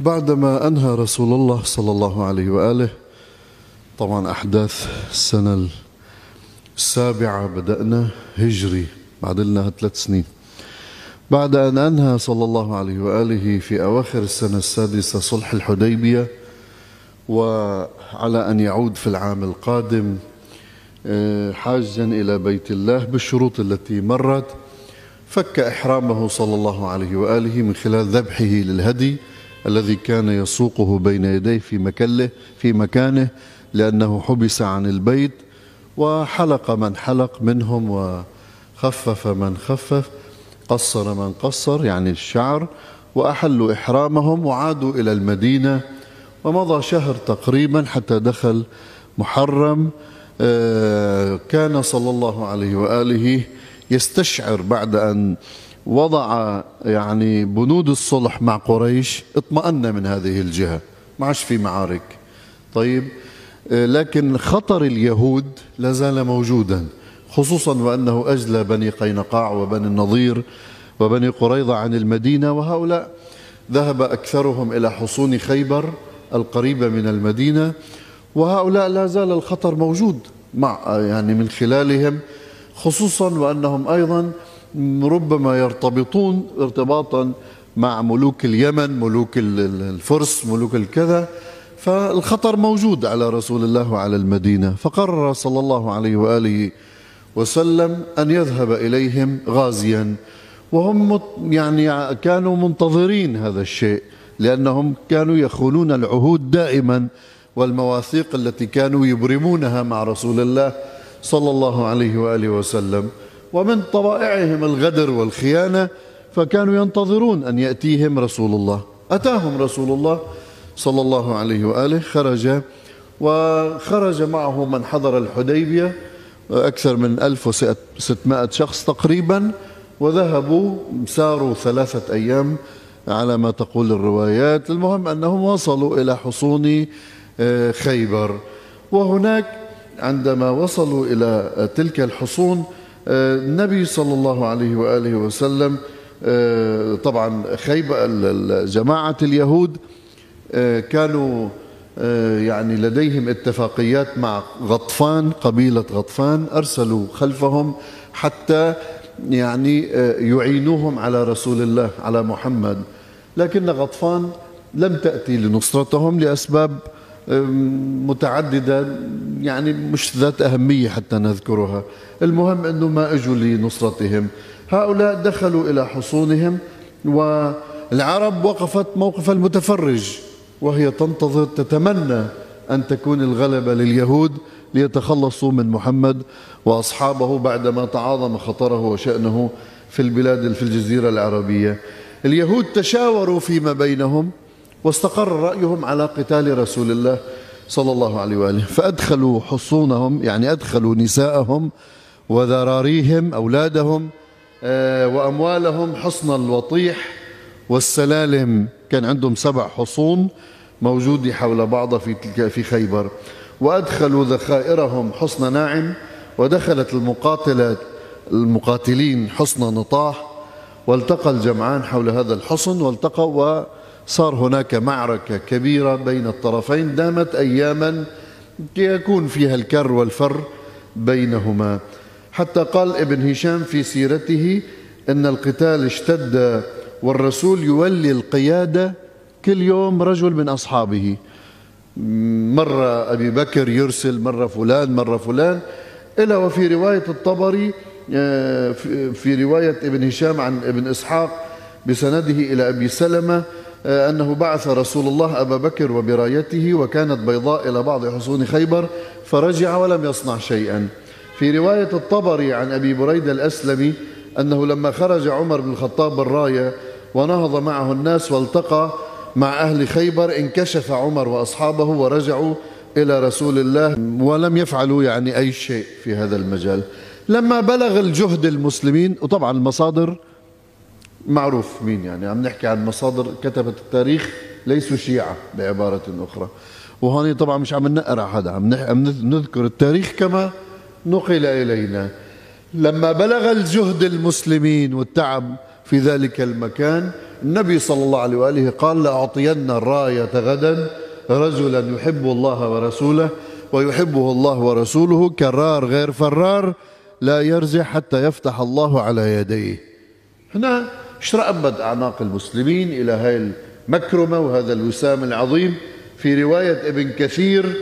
بعدما أنهى رسول الله صلى الله عليه وآله طبعا أحداث السنة السابعة بدأنا هجري بعد لنا ثلاث سنين. بعد أن أنهى صلى الله عليه وآله في أواخر السنة السادسة صلح الحديبية وعلى أن يعود في العام القادم آه، حاجا إلى بيت الله بالشروط التي مرت فك إحرامه صلى الله عليه وآله من خلال ذبحه للهدي الذي كان يسوقه بين يديه في مكله في مكانه لأنه حبس عن البيت وحلق من حلق منهم وخفف من خفف قصر من قصر يعني الشعر وأحلوا إحرامهم وعادوا إلى المدينة ومضى شهر تقريبا حتى دخل محرم. آه، كان صلى الله عليه وآله يستشعر بعد أن وضع يعني بنود الصلح مع قريش اطمأن من هذه الجهة. ما عادش في معارك. طيب لكن خطر اليهود لازال موجودا خصوصا وأنه أجلى بني قينقاع وبني النضير وبني قريظة عن المدينة وهؤلاء ذهب أكثرهم إلى حصون خيبر القريبة من المدينة وهؤلاء لا زال الخطر موجود مع يعني من خلالهم خصوصا وأنهم أيضا ربما يرتبطون ارتباطا مع ملوك اليمن ملوك الفرس ملوك الكذا. فالخطر موجود على رسول الله وعلى المدينة. فقرر صلى الله عليه وآله وسلم أن يذهب إليهم غازيا. وهم يعني كانوا منتظرين هذا الشيء لأنهم كانوا يخونون العهود دائما والمواثيق التي كانوا يبرمونها مع رسول الله صلى الله عليه وآله وسلم. ومن طبائعهم الغدر والخيانة فكانوا ينتظرون أن يأتيهم رسول الله. أتاهم رسول الله صلى الله عليه وآله خرج وخرج معه من حضر الحديبية أكثر من 1600 شخص تقريبا وذهبوا ساروا ثلاثة أيام على ما تقول الروايات. المهم أنهم وصلوا إلى حصون آه، خيبر. وهناك عندما وصلوا إلى تلك الحصون النبي صلى الله عليه وآله وسلم آه، طبعا خيبر جماعة اليهود كانوا يعني لديهم اتفاقيات مع غطفان قبيلة غطفان أرسلوا خلفهم حتى يعني يعينوهم على رسول الله على محمد. لكن غطفان لم تأتي لنصرتهم لأسباب متعددة يعني مش ذات أهمية حتى نذكرها. المهم أنه ما أجوا لنصرتهم. هؤلاء دخلوا إلى حصونهم والعرب وقفت موقف المتفرج وهي تنتظر تتمنى أن تكون الغلبة لليهود ليتخلصوا من محمد وأصحابه بعدما تعاظم خطره وشأنه في البلاد في الجزيرة العربية. اليهود تشاوروا فيما بينهم واستقر رأيهم على قتال رسول الله صلى الله عليه وآله. فأدخلوا حصونهم يعني أدخلوا نساءهم وذراريهم أولادهم آه، وأموالهم حصن الوطيح والسلالم. كان عندهم سبع حصون موجودة حول بعض في في خيبر. وأدخلوا ذخائرهم حصن ناعم ودخلت المقاتلة المقاتلين حصن نطاح والتقى الجمعان حول هذا الحصن والتقوا وصار هناك معركة كبيرة بين الطرفين دامت أياما يكون فيها الكر والفر بينهما. حتى قال ابن هشام في سيرته أن القتال اشتد والرسول يولي القيادة كل يوم رجل من أصحابه. مرة أبي بكر يرسل مرة فلان مرة فلان. إلى وفي رواية الطبري آه، في رواية ابن هشام عن ابن إسحاق بسنده إلى أبي سلمة أنه بعث رسول الله أبا بكر وبرايته وكانت بيضاء إلى بعض حصون خيبر فرجع ولم يصنع شيئا. في رواية الطبري عن أبي بريدة الأسلمي أنه لما خرج عمر بن الخطاب بالراية ونهض معه الناس والتقى مع أهل خيبر انكشف عمر وأصحابه ورجعوا إلى رسول الله. ولم يفعلوا يعني أي شيء في هذا المجال. لما بلغ الجهد المسلمين وطبعا المصادر معروف مين يعني؟ عم نحكي عن مصادر كتبت التاريخ ليسوا شيعة بعبارة أخرى. وهون طبعا مش عم نقرأ حدا عم نذكر التاريخ كما نقل إلينا. لما بلغ الجهد المسلمين والتعب في ذلك المكان النبي صلى الله عليه وآله قال لأعطين الراية غدا رجلا يحب الله ورسوله ويحبه الله ورسوله كرار غير فرار لا يرجع حتى يفتح الله على يديه. هنا اشرأبت أعناق المسلمين إلى هاي المكرمة وهذا الوسام العظيم في رواية ابن كثير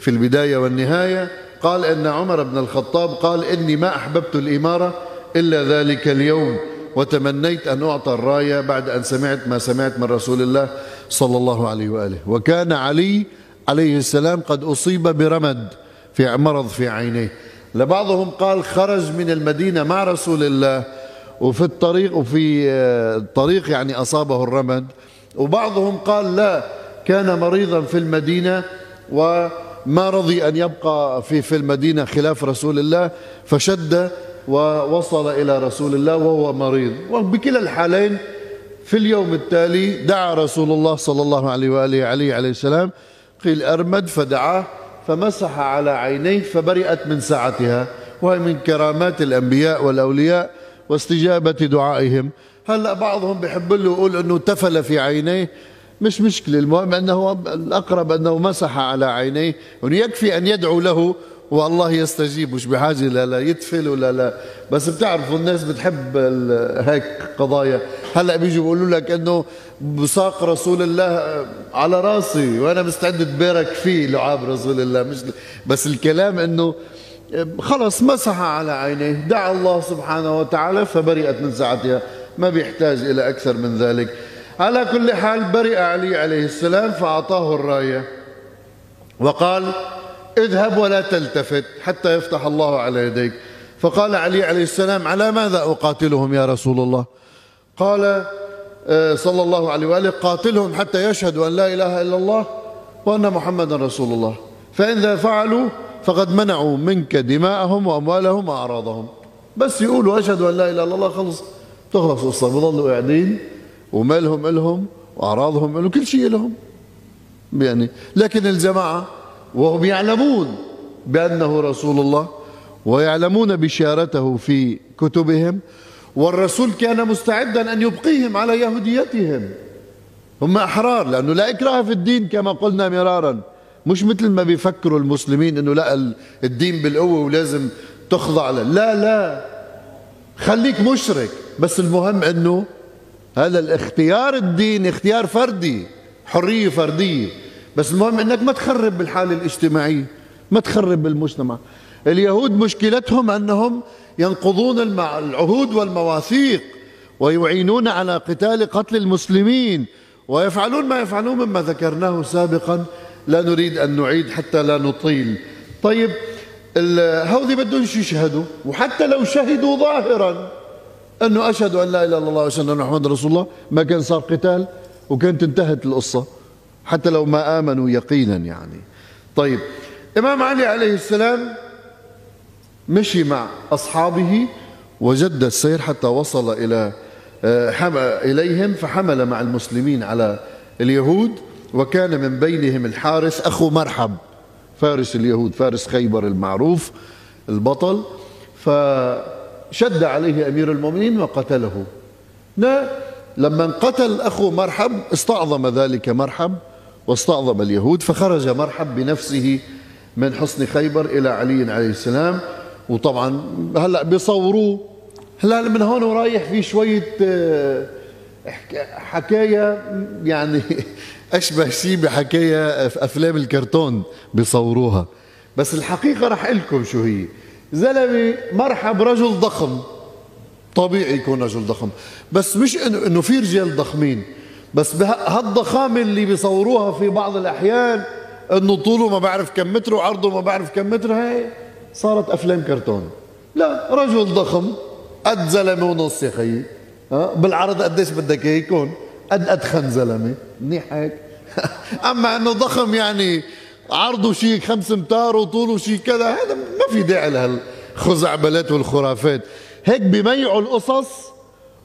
في البداية والنهاية. قال إن عمر بن الخطاب قال إني ما أحببت الإمارة إلا ذلك اليوم وتمنيت أن أعطى الراية بعد أن سمعت ما سمعت من رسول الله صلى الله عليه وآله. وكان علي عليه السلام قد أصيب برمد في مرض في عينيه. لبعضهم قال خرج من المدينة مع رسول الله وفي الطريق وفي الطريق يعني أصابه الرمد. وبعضهم قال لا كان مريضا في المدينة و ما رضي أن يبقى في في المدينة خلاف رسول الله فشد ووصل إلى رسول الله وهو مريض. وبكلا الحالين في اليوم التالي دعا رسول الله صلى الله عليه وآله عليه عليه السلام قيل أرمد فدعاه فمسح على عينيه فبرئت من ساعتها. وهي من كرامات الأنبياء والأولياء. واستجابة دعائهم. هلأ بعضهم بحب له يقول أنه تفل في عينيه. مش مشكلة المهم أنه الأقرب أنه مسح على عينيه. يكفي أن يدعو له والله يستجيب. مش بحاجة لا لا يتفل ولا لا. بس بتعرفوا الناس بتحب هيك قضايا. هلأ بيجوا بيقولوا لك إنه بساق رسول الله على راسي وأنا مستعد أتبارك فيه لعاب رسول الله. مش بس الكلام إنه خلص مسح على عينيه دعا الله سبحانه وتعالى فبرئت من ساعتها ما بيحتاج إلى أكثر من ذلك. على كل حال برئ علي عليه السلام فأعطاه الراية. وقال اذهب ولا تلتفت حتى يفتح الله على يديك. فقال علي عليه السلام على ماذا أقاتلهم يا رسول الله؟ قال آه، صلى الله عليه وآله قاتلهم حتى يشهدوا أن لا إله إلا الله وأن محمدا رسول الله. فإذا فعلوا فقد منعوا منك دماءهم وأموالهم وأعراضهم. بس يقولوا أشهد أن لا إله إلا الله خلص. تخلص القصة بضلوا قاعدين ومالهم إلهم وأعراضهم إلهم كل شيء لهم يعني لكن الجماعة وهم يعلمون بأنه رسول الله ويعلمون بشارته في كتبهم والرسول كان مستعدا أن يبقيهم على يهوديتهم. هم أحرار لأنه لا إكراه في الدين كما قلنا مرارا. مش مثل ما بيفكروا المسلمين أنه لا الدين بالقوة ولازم تخضع له لا لا. خليك مشرك. بس المهم أنه هذا الاختيار الدين اختيار فردي حرية فردية. بس المهم إنك ما تخرب بالحالة الاجتماعية ما تخرب بالمجتمع اليهود مشكلتهم أنهم ينقضون العهود والمواثيق ويعينون على قتال قتل المسلمين ويفعلون ما يفعلون مما ذكرناه سابقا. لا نريد أن نعيد حتى لا نطيل. طيب هودي بدهم يشهدوا؟ وحتى لو شهدوا ظاهرا. أنه أشهد أن لا إله إلا الله وأشهد أن محمد رسول الله ما كان صار قتال وكانت انتهت القصة حتى لو ما آمنوا يقينا يعني. طيب إمام علي عليه السلام مشي مع أصحابه وجد السير حتى وصل إلى آه، إليهم فحمل مع المسلمين على اليهود. وكان من بينهم الحارث أخو مرحب فارس اليهود فارس خيبر المعروف البطل ف شد عليه أمير المؤمنين وقتله. لا لما قتل أخو مرحب استعظم ذلك مرحب واستعظم اليهود فخرج مرحب بنفسه من حصن خيبر إلى علي عليه السلام. وطبعا هلأ بيصوروه. هلأ من هون ورايح في شوية حكاية يعني أشبه شيء بحكاية أفلام الكرتون بيصوروها. بس الحقيقة رح لكم شو هي. زلمة مرحب رجل ضخم. طبيعي يكون رجل ضخم. بس مش انه إنه في رجال ضخمين. بس هالضخامة اللي بيصوروها في بعض الأحيان إنه طوله ما بعرف كم متر وعرضه ما بعرف كم متر هاي صارت أفلام كرتون. لا رجل ضخم. قد زلمة ونص يا خيي. بالعرض قديش بدك إياه يكون؟ قد ادخن زلمه منيح هيك. أما إنه ضخم يعني عرضه شيء خمس امتار وطوله شيء كذا هذا ما في داعي لهالخزعبلات والخرافات. هيك بيميعوا القصص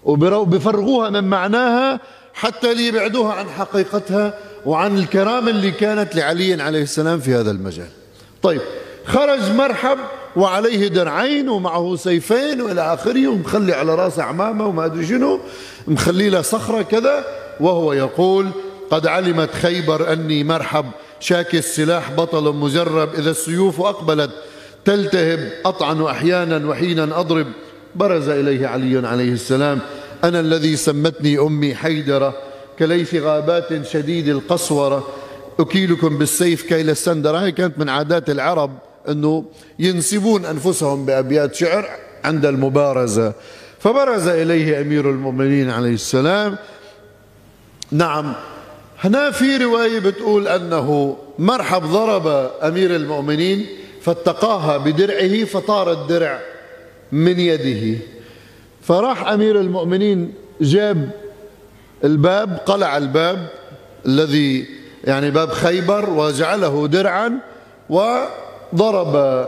وبفرغوها من معناها حتى ليبعدوها عن حقيقتها وعن الكرامة اللي كانت لعلي عليه السلام في هذا المجال. طيب خرج مرحب وعليه درعين ومعه سيفين والى آخره ومخلي على راسه عمامة وما أدري شنو مخلي له صخرة كذا وهو يقول قد علمت خيبر أني مرحب شاكي السلاح بطل مجرب إذا السيوف أقبلت تلتهب أطعن أحيانا وحينا أضرب برز إليه علي عليه السلام أنا الذي سمتني أمي حيدرة كليث غابات شديد القسورة أكيلكم بالسيف كيل السندرة هي كانت من عادات العرب. أنه ينسبون أنفسهم بأبيات شعر عند المبارزة. فبرز إليه أمير المؤمنين عليه السلام. نعم هنا في رواية بتقول أنه مرحب ضرب أمير المؤمنين فاتقاها بدرعه فطار الدرع من يده. فراح أمير المؤمنين جاب الباب قلع الباب الذي يعني باب خيبر وجعله درعا و ضرب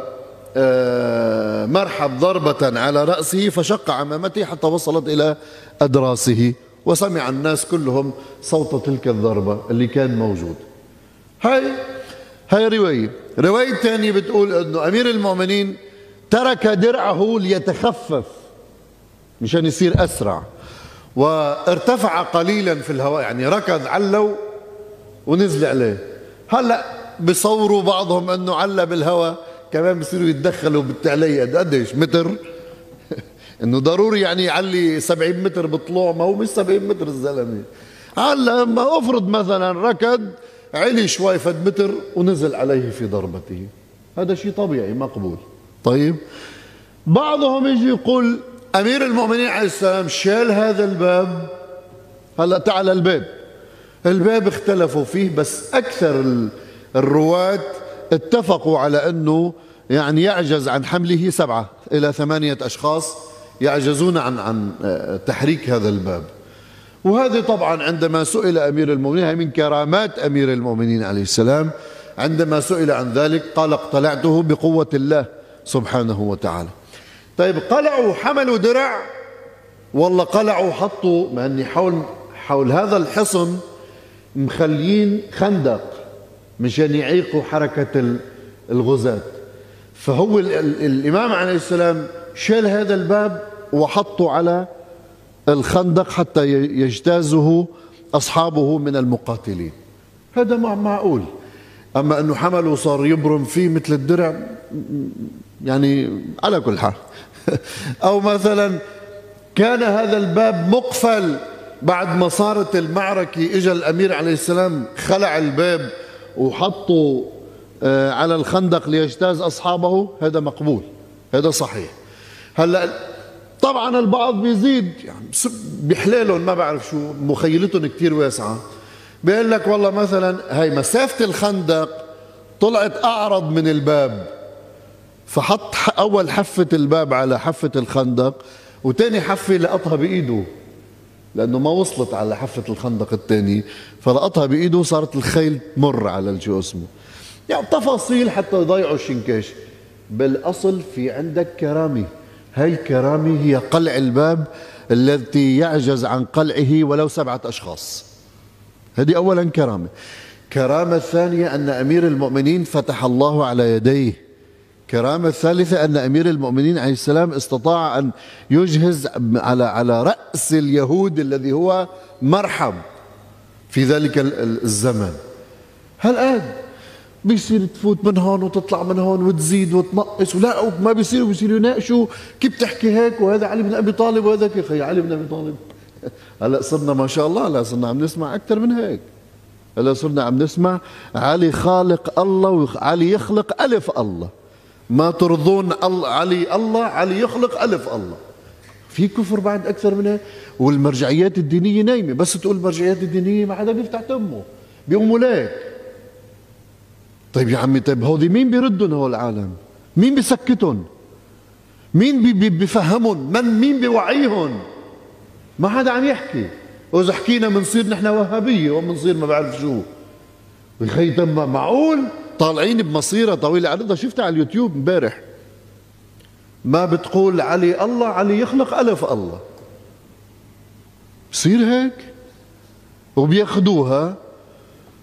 آه، مرحب ضربة على رأسه فشق عمامته حتى وصلت إلى أدراسه. وسمع الناس كلهم صوت تلك الضربة اللي كان موجود. هاي هاي رواية رواية ثانية بتقول أنه أمير المؤمنين ترك درعه ليتخفف مشان يصير أسرع. وارتفع قليلا في الهواء يعني ركض علو ونزل عليه. هلأ بصوروا بعضهم انه علا بالهواء كمان بصيروا يتدخلوا بالتعلية قديش متر؟ إنه ضروري يعني يعلي 70 متر بطلوع ما هو مش 70 متر الزلمة. هلأ ما أفرض مثلا ركض علي شوي فد متر ونزل عليه في ضربته. هذا شيء طبيعي مقبول. طيب؟ بعضهم يجي يقول أمير المؤمنين عليه السلام شال هذا الباب. هلأ تعال الباب. الباب اختلفوا فيه بس أكثر الرواة اتفقوا على أنه يعني يعجز عن حمله سبعة إلى ثمانية أشخاص يعجزون عن عن آه، تحريك هذا الباب. وهذه طبعا عندما سئل أمير المؤمنين هي من كرامات أمير المؤمنين عليه السلام عندما سئل عن ذلك قال اقتلعته بقوة الله سبحانه وتعالى. طيب قلعوا حملوا درع؟ والله قلعوا حطوا مع إني حول حول هذا الحصن مخليين خندق. مشان يعيقوا حركة الغزاة. فهو الإمام عليه السلام شال هذا الباب وحطه على الخندق حتى يجتازه أصحابه من المقاتلين. هذا معقول. أما أنه حمله وصار يبرم فيه مثل الدرع يعني على كل حال. أو مثلا كان هذا الباب مقفل بعد ما صارت المعركة إجا الأمير عليه السلام خلع الباب وحطوا آه، على الخندق ليجتاز أصحابه هذا مقبول هذا صحيح. هلا طبعا البعض بيزيد يعني بحلالهم ما بعرف شو مخيلتهم كثير واسعة. بيقول لك والله مثلا هي مسافة الخندق طلعت أعرض من الباب فحط أول حفة الباب على حفة الخندق وتاني حفة لقطها بإيده. لأنه ما وصلت على حفة الخندق الثاني فلقطها بإيده صارت الخيل تمر على الجو اسمه يعني تفاصيل حتى يضيعوا الشنكاش. بالأصل في عندك كرامة هاي الكرامة هي قلع الباب التي يعجز عن قلعه ولو سبعة أشخاص. هذه أولا كرامة. كرامة الثانية أن أمير المؤمنين فتح الله على يديه. الكرامة الثالثة أن أمير المؤمنين عليه السلام استطاع أن يجهز على على رأس اليهود الذي هو مرحب في ذلك الزمن. هالآن بيصير تفوت من هون وتطلع من هون وتزيد وتنقص؟ ولا ما بيصيروا بيصيروا يناقشوا كيف تحكي هيك وهذا علي بن أبي طالب وهذا كيف؟ علي بن أبي طالب هلا صرنا ما شاء الله هلا صرنا عم نسمع أكثر من هيك. هلا صرنا عم نسمع علي خالق الله وعلي يخلق ألف الله. ما ترضون علي الله علي يخلق ألف الله. في كفر بعد أكثر من هيك والمرجعيات الدينية نايمة. بس تقول المرجعيات الدينية ما حدا بيفتح تمه بيقوموا ليك طيب يا عمي طيب هودي مين بيردهم هول العالم؟ مين بيسكتهم مين بي بي بيفهمهم من مين بيوعيهم ما حدا عم يحكي. وإذا حكينا بنصير نحن وهابية وبنصير ما بعرف شو. يا معقول؟ طالعين بمصيرة طويلة. عرضها شفتها على اليوتيوب امبارح ما بتقول علي الله علي يخلق ألف الله. بصير هيك؟ وبياخدوها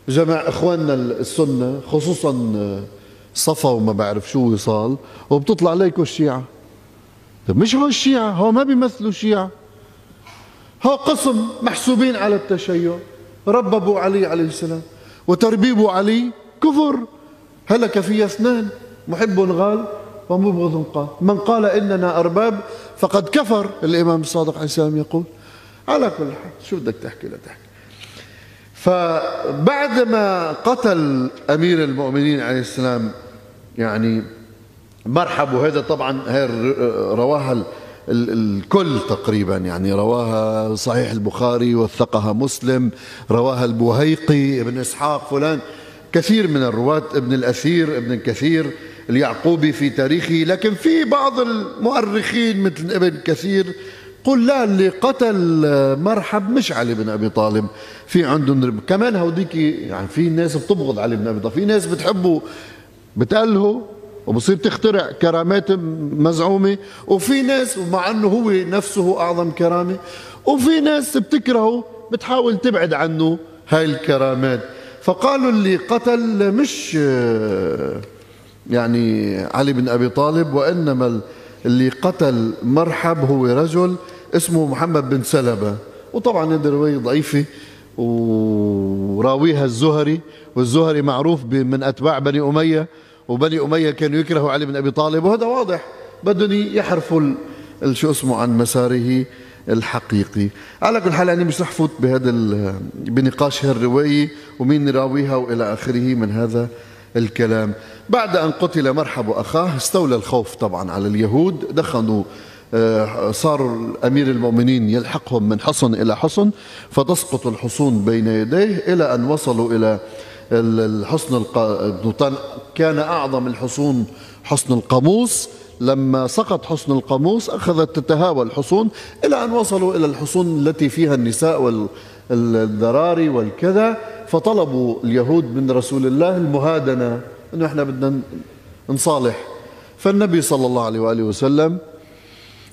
جماعة إخواننا السنة خصوصا صفا وما بعرف شو وصال وبتطلع ليكو الشيعة. طيب مش هو الشيعة هو ما بيمثلوا الشيعة هو قسم محسوبين على التشيع. رببوا علي عليه السلام وتربيب علي كفر. هلك في اثنان محب غال ومبغض قال. من قال إننا أرباب فقد كفر. الإمام الصادق السلام يقول. على كل حال شو بدك تحكي؟ لا تحكي. فبعدما قتل أمير المؤمنين عليه السلام يعني مرحب وهذا طبعا هي رواها الكل تقريبا يعني رواها صحيح البخاري وثقها مسلم رواها البوهيقي ابن إسحاق فلان. كثير من الرواة ابن الأثير ابن كثير اليعقوبي في تاريخه لكن في بعض المؤرخين مثل ابن كثير قل لا اللي قتل مرحب مش علي بن أبي طالب. في عندهم كمان هوديك يعني في ناس بتبغض علي بن أبي طالب في ناس بتحبه بتألهه وبصير تخترع كرامات مزعومة وفي ناس مع أنه هو نفسه أعظم كرامة وفي ناس بتكرهه بتحاول تبعد عنه هاي الكرامات. فقالوا اللي قتل مش يعني علي بن أبي طالب وإنما اللي قتل مرحب هو رجل اسمه محمد بن سلبة. وطبعا هذه رواية ضعيفة وراويها الزهري والزهري معروف من أتباع بني أمية وبني أمية كانوا يكرهوا علي بن أبي طالب. وهذا واضح بدهم يحرفوا شو اسمه عن مساره. الحقيقي. على كل حال أنا مش رح فوت بهذا بنقاش هالرواية ومين راويها وإلى آخره من هذا الكلام. بعد أن قتل مرحب أخاه استولى الخوف طبعا على اليهود. دخلوا آه، صار أمير المؤمنين يلحقهم من حصن إلى حصن فتسقط الحصون بين يديه إلى أن وصلوا إلى الحصن الق... كان أعظم الحصون حصن القاموس. لما سقط حصن القاموس أخذت تتهاوى الحصون إلى أن وصلوا إلى الحصون التي فيها النساء والذراري والكذا فطلبوا اليهود من رسول الله المهادنة أنه إحنا بدنا نصالح. فالنبي صلى الله عليه وآله وسلم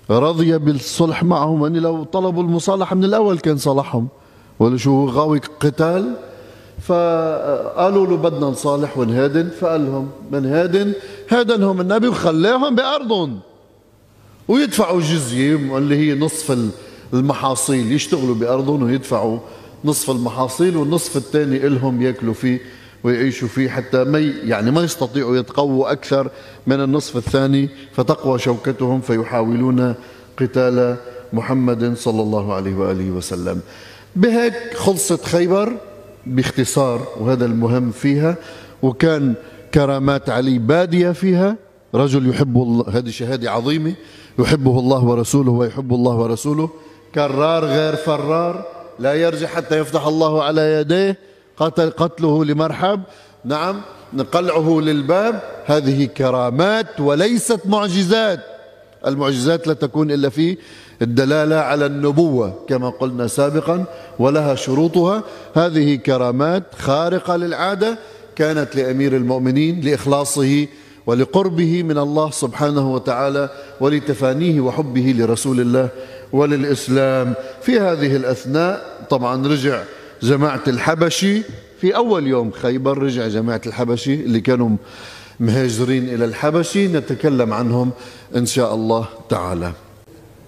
رضي بالصلح معهم أن لو طلبوا المصالحة من الأول كان صالحهم. ولا شو غاوي قتال؟ فقالوا له بدنا نصالح ونهادن فقال لهم بنهادن هادنهم النبي وخلاهم بأرضهم. ويدفعوا جزية اللي هي نصف المحاصيل يشتغلوا بأرضهم ويدفعوا نصف المحاصيل والنصف الثاني إلهم يأكلوا فيه ويعيشوا فيه حتى ما يعني ما يستطيعوا يتقووا أكثر من النصف الثاني. فتقوى شوكتهم فيحاولون قتال محمد صلى الله عليه وآله وسلم. بهيك خلصت خيبر. باختصار وهذا المهم فيها وكان كرامات علي بادية فيها. رجل يحب الله هذه شهادة عظيمة يحبه الله ورسوله ويحب الله ورسوله. كرار غير فرار لا يرجع حتى يفتح الله على يديه. قتل قتله لمرحب. نعم نقلعه للباب. هذه كرامات وليست معجزات. المعجزات لا تكون إلا في الدلالة على النبوة كما قلنا سابقا ولها شروطها. هذه كرامات خارقة للعادة كانت لأمير المؤمنين لإخلاصه ولقربه من الله سبحانه وتعالى ولتفانيه وحبه لرسول الله وللإسلام. في هذه الأثناء طبعا رجع جماعة الحبشي. في أول يوم خيبر رجع جماعة الحبشي اللي كانوا مهاجرين إلى الحبشي. نتكلم عنهم إن شاء الله تعالى.